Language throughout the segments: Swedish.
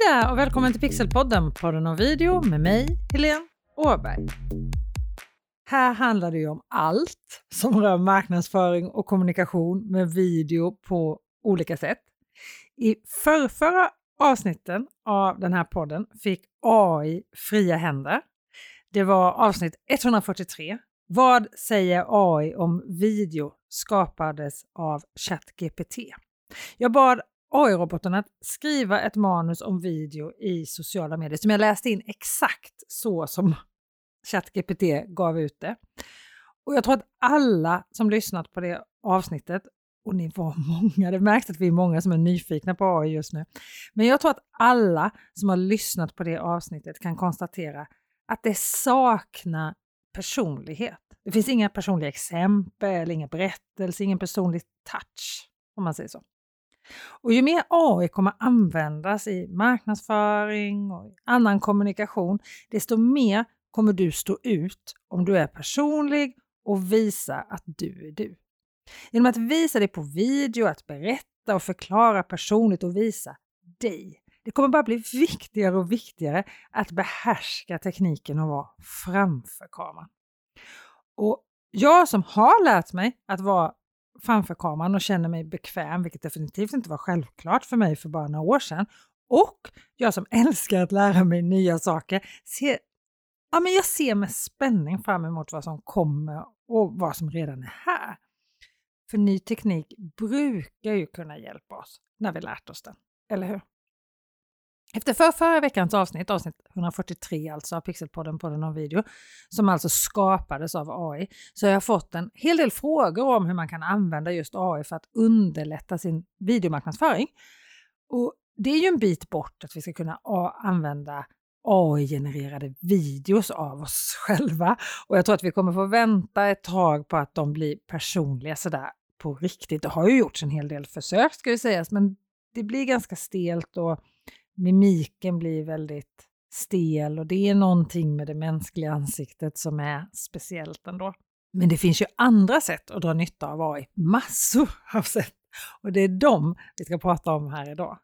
Hej där och välkommen till Pixelpodden, podden om video med mig, Helene Åberg. Här handlar det ju om allt som rör marknadsföring och kommunikation med video på olika sätt. I förrförra avsnitten av den här podden fick AI fria händer. Det var avsnitt 143. Vad säger AI om video skapades av ChatGPT? Jag bad AI-roboten att skriva ett manus om video i sociala medier som jag läste in exakt så som ChatGPT gav ut det. Och jag tror att alla som lyssnat på det avsnittet, och ni var många, det märks att vi är många som är nyfikna på AI just nu, men jag tror att alla som har lyssnat på det avsnittet kan konstatera att det saknar personlighet. Det finns inga personliga exempel, inga berättelser, ingen personlig touch, om man säger så. Och ju mer AI kommer användas i marknadsföring och annan kommunikation, desto mer kommer du stå ut om du är personlig och visa att du är du. Genom att visa dig på video, att berätta och förklara personligt och visa dig. Det kommer bara bli viktigare och viktigare att behärska tekniken och vara framför kameran. Och jag som har lärt mig att vara framför kameran och känner mig bekväm, vilket definitivt inte var självklart för mig för bara några år sedan. Och jag som älskar att lära mig nya saker, ser, ja, men jag ser med spänning fram emot vad som kommer och vad som redan är här. För ny teknik brukar ju kunna hjälpa oss när vi lärt oss den, eller hur? Efter för förra veckans avsnitt, avsnitt 143 alltså av Pixelpodden, podden om video, som alltså skapades av AI, så har jag fått en hel del frågor om hur man kan använda just AI för att underlätta sin videomarknadsföring. Och det är ju en bit bort att vi ska kunna använda AI-genererade videos av oss själva. Och jag tror att vi kommer få vänta ett tag på att de blir personliga sådär på riktigt. Det har ju gjorts en hel del försök ska ju sägas, men det blir ganska stelt och mimiken blir väldigt stel och det är någonting med det mänskliga ansiktet som är speciellt ändå. Men det finns ju andra sätt att dra nytta av AI, massor av sätt. Och det är de vi ska prata om här idag.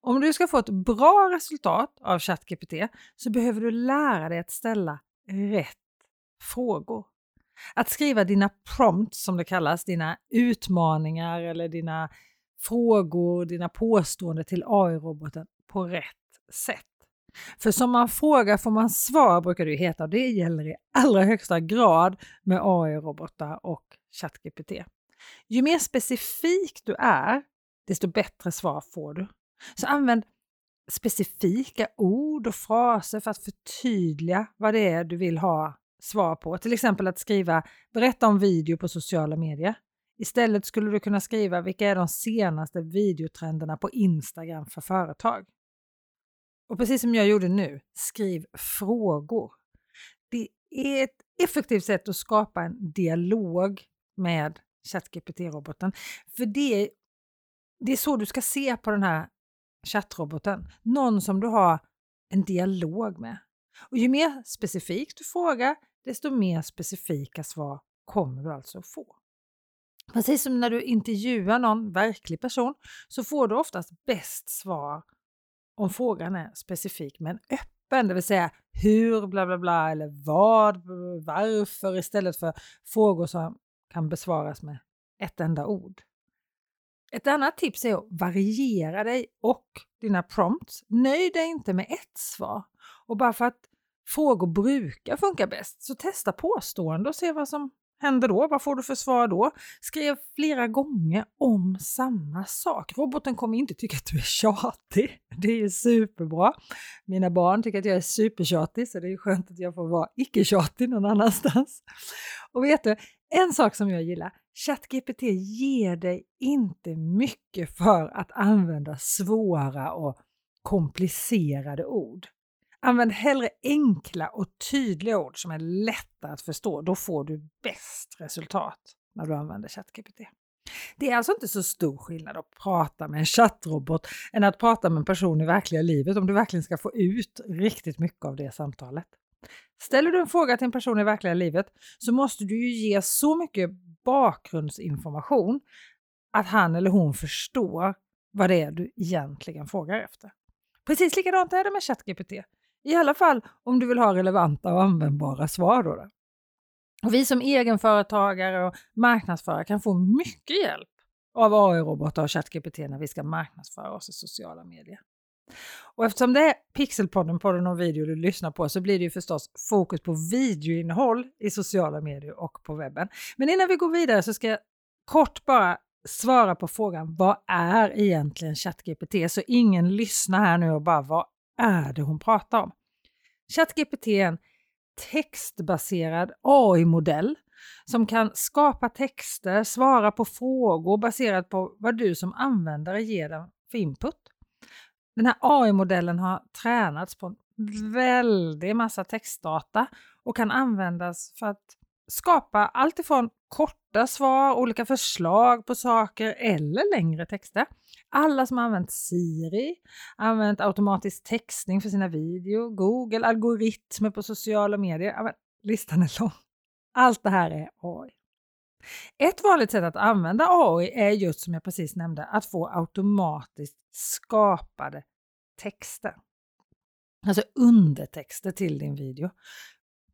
Om du ska få ett bra resultat av ChatGPT så behöver du lära dig att ställa rätt frågor. Att skriva dina prompts som det kallas, dina utmaningar eller dina frågor, dina påståenden till AI-roboten på rätt sätt. För som man frågar får man svar brukar det ju heta och det gäller i allra högsta grad med AI-robotar och ChatGPT. Ju mer specifik du är, desto bättre svar får du. Så använd specifika ord och fraser för att förtydliga vad det är du vill ha svar på. Till exempel att skriva “berätta om video på sociala medier”. Istället skulle du kunna skriva “vilka är de senaste videotrenderna på Instagram för företag?” Och precis som jag gjorde nu, skriv frågor. Det är ett effektivt sätt att skapa en dialog med ChatGPT-roboten. För det, det är så du ska se på den här chattroboten. Någon som du har en dialog med. Och ju mer specifikt du frågar, desto mer specifika svar kommer du alltså få. Precis som när du intervjuar någon verklig person så får du oftast bäst svar om frågan är specifik men öppen, det vill säga hur, bla bla bla, eller vad, varför, istället för frågor som kan besvaras med ett enda ord. Ett annat tips är att variera dig och dina prompts. Nöj dig inte med ett svar. Och bara för att frågor brukar funka bäst, så testa påstående och se vad som händer då? Vad får du för svar då? Skrev flera gånger om samma sak. Roboten kommer inte tycka att du är tjatig. Det är superbra. Mina barn tycker att jag är supertjatig så det är skönt att jag får vara icke-tjatig någon annanstans. Och vet du, en sak som jag gillar, ChatGPT ger dig inte mycket för att använda svåra och komplicerade ord. Använd hellre enkla och tydliga ord som är lätta att förstå. Då får du bäst resultat när du använder ChatGPT. Det är alltså inte så stor skillnad att prata med en chattrobot än att prata med en person i verkliga livet om du verkligen ska få ut riktigt mycket av det samtalet. Ställer du en fråga till en person i verkliga livet så måste du ju ge så mycket bakgrundsinformation att han eller hon förstår vad det är du egentligen frågar efter. Precis likadant är det med ChatGPT. I alla fall om du vill ha relevanta och användbara svar. Då, då. Och vi som egenföretagare och marknadsförare kan få mycket hjälp av AI-robotar och ChatGPT när vi ska marknadsföra oss i sociala medier. Och eftersom det är Pixelpodden, podden om video du lyssnar på, så blir det ju förstås fokus på videoinnehåll i sociala medier och på webben. Men innan vi går vidare så ska jag kort bara svara på frågan vad är egentligen ChatGPT? Så ingen lyssnar här nu och bara vad är det hon pratar om? ChatGPT är en textbaserad AI-modell som kan skapa texter, svara på frågor baserat på vad du som användare ger den för input. Den här AI-modellen har tränats på en väldig massa textdata och kan användas för att skapa allt ifrån korta svar, olika förslag på saker eller längre texter. Alla som har använt Siri, använt automatisk textning för sina videor, Google, algoritmer på sociala medier. Listan är lång. Allt det här är AI. Ett vanligt sätt att använda AI är just som jag precis nämnde, att få automatiskt skapade texter. Alltså undertexter till din video.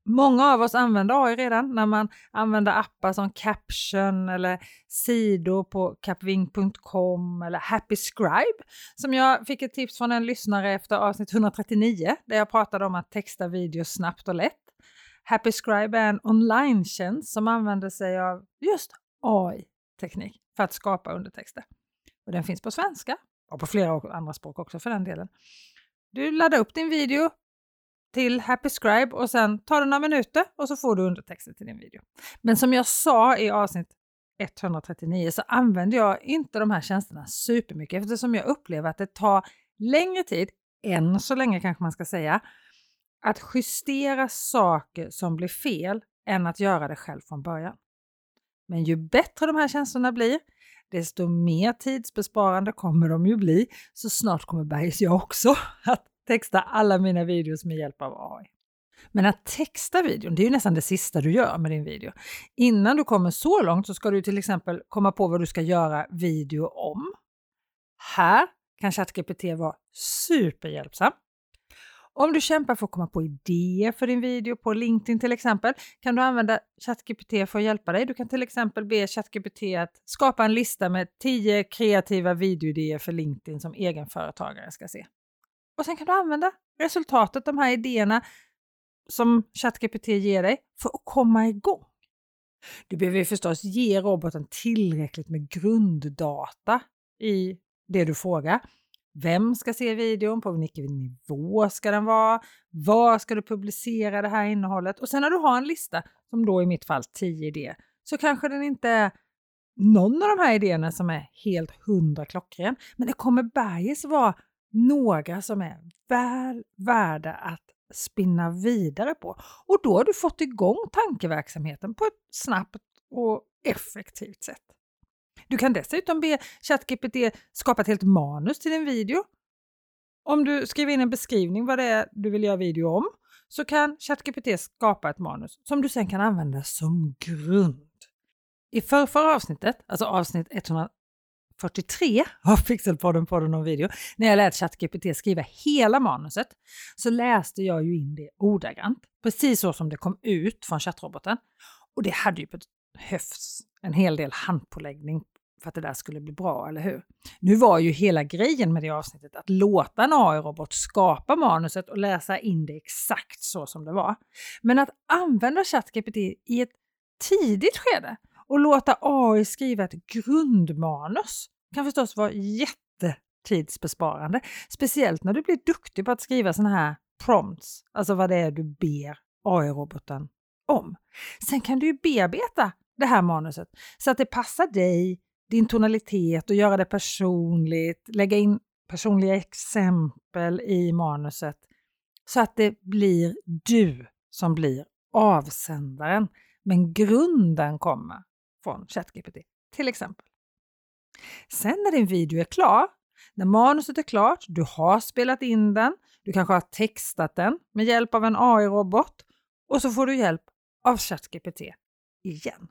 Många av oss använder AI redan när man använder appar som Caption eller sidor på capving.com eller Happy Scribe som jag fick ett tips från en lyssnare efter avsnitt 139 där jag pratade om att texta videos snabbt och lätt. Happy Scribe är en online-tjänst som använder sig av just AI-teknik för att skapa undertexter. Och den finns på svenska och på flera andra språk också för den delen. Du laddar upp din video till Happy Scribe och sen tar det några minuter och så får du undertexter till din video. Men som jag sa i avsnitt 139 så använder jag inte de här tjänsterna supermycket eftersom jag upplever att det tar längre tid, än så länge kanske man ska säga, att justera saker som blir fel än att göra det själv från början. Men ju bättre de här tjänsterna blir, desto mer tidsbesparande kommer de ju bli. Så snart kommer Bergs jag också att texta alla mina videos med hjälp av AI. Men att texta videon, det är ju nästan det sista du gör med din video. Innan du kommer så långt så ska du till exempel komma på vad du ska göra video om. Här kan ChatGPT vara superhjälpsam. Om du kämpar för att komma på idéer för din video på LinkedIn till exempel kan du använda ChatGPT för att hjälpa dig. Du kan till exempel be ChatGPT att skapa en lista med 10 kreativa videoidéer för LinkedIn som egenföretagare ska se. Och sen kan du använda resultatet, de här idéerna som ChatGPT ger dig för att komma igång. Du behöver förstås ge roboten tillräckligt med grunddata i det du frågar. Vem ska se videon? På vilken nivå ska den vara? Var ska du publicera det här innehållet? Och sen när du har en lista, som då i mitt fall 10 idéer, så kanske den inte är någon av de här idéerna som är helt hundra klockren, men det kommer bergis vara några som är väl värda att spinna vidare på. Och då har du fått igång tankeverksamheten på ett snabbt och effektivt sätt. Du kan dessutom be ChatGPT skapa ett helt manus till din video. Om du skriver in en beskrivning vad det är du vill göra video om så kan ChatGPT skapa ett manus som du sen kan använda som grund. I förra avsnittet, alltså avsnitt 43 av Pixelpodden, podden om video, när jag lät ChatGPT skriva hela manuset så läste jag ju in det ordagrant, precis så som det kom ut från chattroboten. Och det hade ju behövts en hel del handpåläggning för att det där skulle bli bra, eller hur? Nu var ju hela grejen med det avsnittet att låta en AI-robot skapa manuset och läsa in det exakt så som det var. Men att använda ChatGPT i ett tidigt skede och låta AI skriva ett grundmanus kan förstås vara jättetidsbesparande. Speciellt när du blir duktig på att skriva sådana här prompts, alltså vad det är du ber AI-roboten om. Sen kan du ju bearbeta det här manuset så att det passar dig, din tonalitet och göra det personligt, lägga in personliga exempel i manuset så att det blir du som blir avsändaren. Men grunden kommer från ChatGPT till exempel. Sen när din video är klar, när manuset är klart, du har spelat in den, du kanske har textat den med hjälp av en AI-robot och så får du hjälp av ChatGPT igen.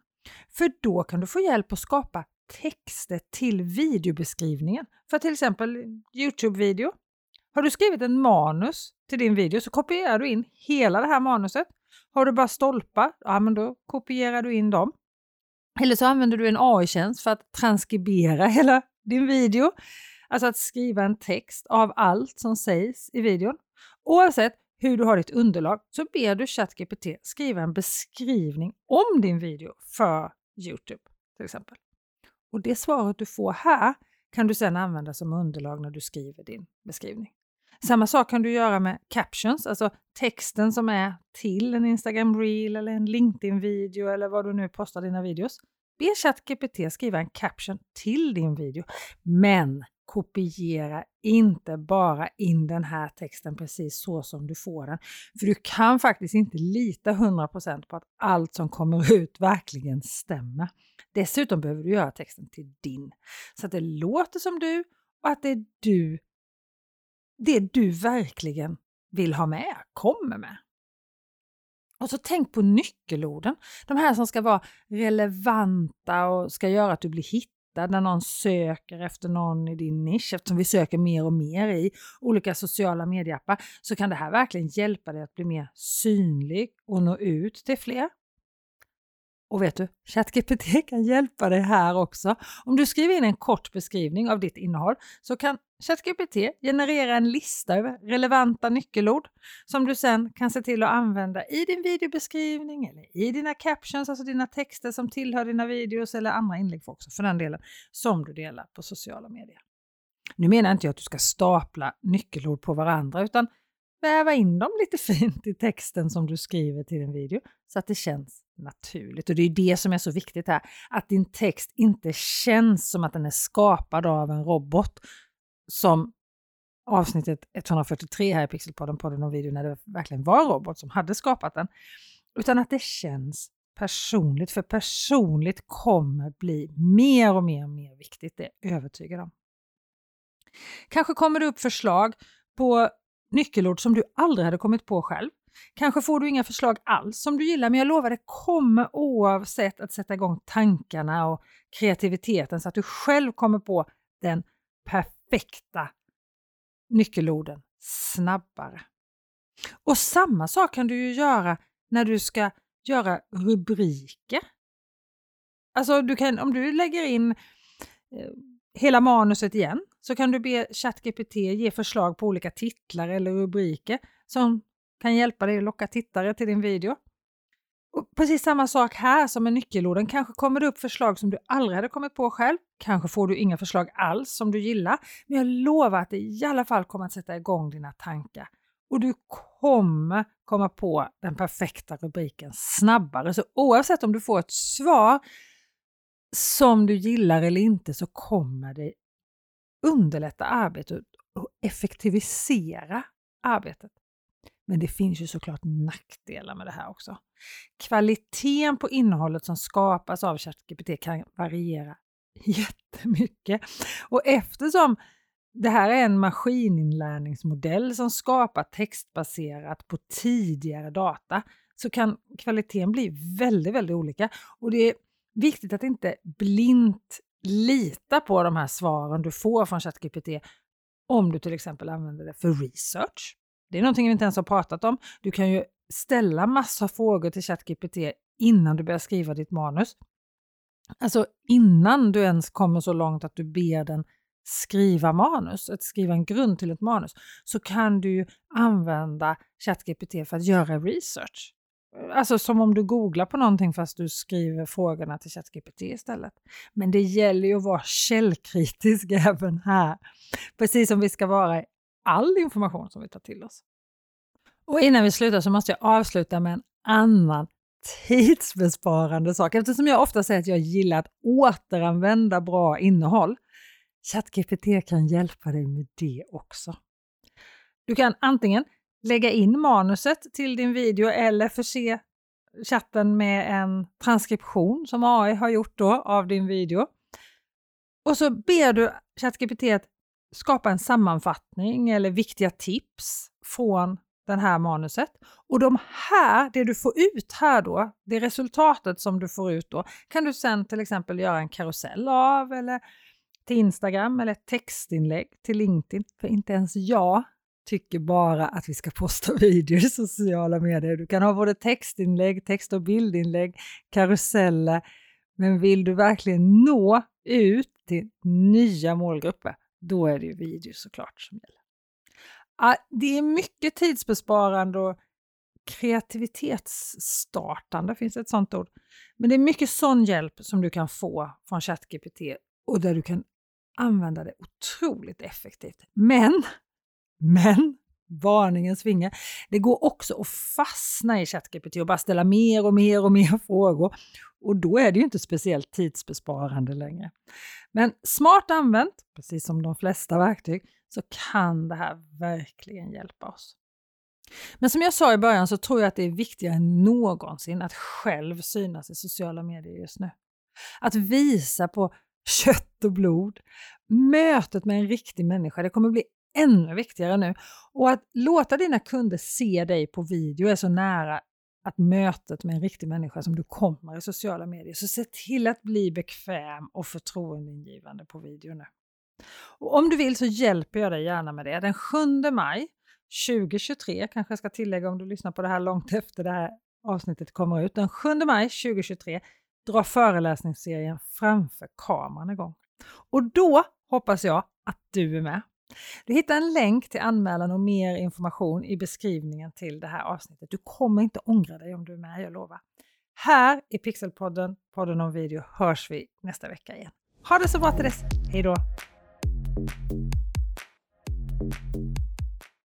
För då kan du få hjälp att skapa texter till videobeskrivningen för till exempel Youtube-video. Har du skrivit en manus till din video så kopierar du in hela det här manuset. Har du bara stolpar, ja men då kopierar du in dem. Eller så använder du en AI-tjänst för att transkribera hela din video. Alltså att skriva en text av allt som sägs i videon. Oavsett hur du har ditt underlag så ber du ChatGPT skriva en beskrivning om din video för Youtube till exempel. Och det svaret du får här kan du sedan använda som underlag när du skriver din beskrivning. Samma sak kan du göra med captions, alltså texten som är till en Instagram reel eller en LinkedIn-video eller vad du nu postar dina videos. Be ChatGPT skriva en caption till din video, men kopiera inte bara in den här texten precis så som du får den. För du kan faktiskt inte lita 100% på att allt som kommer ut verkligen stämmer. Dessutom behöver du göra texten till din, så att det låter som du och att det är du, det du verkligen vill ha med, kommer med. Och så tänk på nyckelorden, de här som ska vara relevanta och ska göra att du blir hittad när någon söker efter någon i din nisch, eftersom vi söker mer och mer i olika sociala medieappar, så kan det här verkligen hjälpa dig att bli mer synlig och nå ut till fler. Och vet du, ChatGPT kan hjälpa dig här också. Om du skriver in en kort beskrivning av ditt innehåll så kan ChatGPT generera en lista över relevanta nyckelord som du sen kan se till att använda i din videobeskrivning eller i dina captions, alltså dina texter som tillhör dina videos eller andra inlägg också för den delen, som du delar på sociala medier. Nu menar inte jag att du ska stapla nyckelord på varandra utan väva in dem lite fint i texten som du skriver till din video så att det känns naturligt. Och det är det som är så viktigt här, att din text inte känns som att den är skapad av en robot som avsnittet 143 här i Pixelpodden, podden och video när det verkligen var en robot som hade skapat den. Utan att det känns personligt, för personligt kommer bli mer och mer och mer viktigt, det är jag övertygad om. Kanske kommer det upp förslag på nyckelord som du aldrig hade kommit på själv. Kanske får du inga förslag alls som du gillar, men jag lovar det kommer oavsett att sätta igång tankarna och kreativiteten så att du själv kommer på den perfekta nyckelorden snabbare. Och samma sak kan du ju göra när du ska göra rubriker. Alltså du kan, om du lägger in eh, hela manuset igen så kan du be ChatGPT ge förslag på olika titlar eller rubriker som kan hjälpa dig att locka tittare till din video. Och precis samma sak här som med nyckelorden. Kanske kommer det upp förslag som du aldrig hade kommit på själv. Kanske får du inga förslag alls som du gillar. Men jag lovar att det i alla fall kommer att sätta igång dina tankar. Och du kommer komma på den perfekta rubriken snabbare. Så oavsett om du får ett svar som du gillar eller inte så kommer det underlätta arbetet och effektivisera arbetet. Men det finns ju såklart nackdelar med det här också. Kvaliteten på innehållet som skapas av ChatGPT kan variera jättemycket. Och eftersom det här är en maskininlärningsmodell som skapar textbaserat på tidigare data så kan kvaliteten bli väldigt, väldigt olika. Och det är viktigt att inte blint lita på de här svaren du får från ChatGPT om du till exempel använder det för research. Det är någonting vi inte ens har pratat om. Du kan ju ställa massa frågor till ChatGPT innan du börjar skriva ditt manus. Alltså innan du ens kommer så långt att du ber den skriva manus, att skriva en grund till ett manus, så kan du ju använda ChatGPT för att göra research. Alltså som om du googlar på någonting fast du skriver frågorna till ChatGPT istället. Men det gäller ju att vara källkritisk även här. Precis som vi ska vara i all information som vi tar till oss. Och innan vi slutar så måste jag avsluta med en annan tidsbesparande sak eftersom jag ofta säger att jag gillar att återanvända bra innehåll. ChatGPT kan hjälpa dig med det också. Du kan antingen lägga in manuset till din video eller förse chatten med en transkription som AI har gjort då av din video. Och så ber du ChatGPT att skapa en sammanfattning eller viktiga tips från det här manuset. Och de här, det du får ut här då, det resultatet som du får ut då, kan du sen till exempel göra en karusell av eller till Instagram eller ett textinlägg till LinkedIn. För inte ens jag tycker bara att vi ska posta videor i sociala medier. Du kan ha både textinlägg, text och bildinlägg, karuseller. Men vill du verkligen nå ut till nya målgrupper, då är det ju video såklart som gäller. Ah, det är mycket tidsbesparande och kreativitetsstartande, finns ett sånt ord. Men det är mycket sån hjälp som du kan få från ChatGPT och där du kan använda det otroligt effektivt. Men, men, varningens vinge, det går också att fastna i ChatGPT och bara ställa mer och mer och mer frågor. Och då är det ju inte speciellt tidsbesparande längre. Men smart använt, precis som de flesta verktyg, så kan det här verkligen hjälpa oss. Men som jag sa i början så tror jag att det är viktigare än någonsin att själv synas i sociala medier just nu. Att visa på kött och blod, mötet med en riktig människa, det kommer bli ännu viktigare nu. Och att låta dina kunder se dig på video är så nära att mötet med en riktig människa som du kommer i sociala medier. Så se till att bli bekväm och förtroendeingivande på video nu. Och om du vill så hjälper jag dig gärna med det. Den 7 maj 2023, kanske jag ska tillägga om du lyssnar på det här långt efter det här avsnittet kommer ut. Den 7 maj 2023 drar föreläsningsserien Framför kameran igång. Och då hoppas jag att du är med. Du hittar en länk till anmälan och mer information i beskrivningen till det här avsnittet. Du kommer inte ångra dig om du är med, jag lovar. Här i Pixelpodden, podden om video, hörs vi nästa vecka igen. Ha det så bra till dess. Hej då!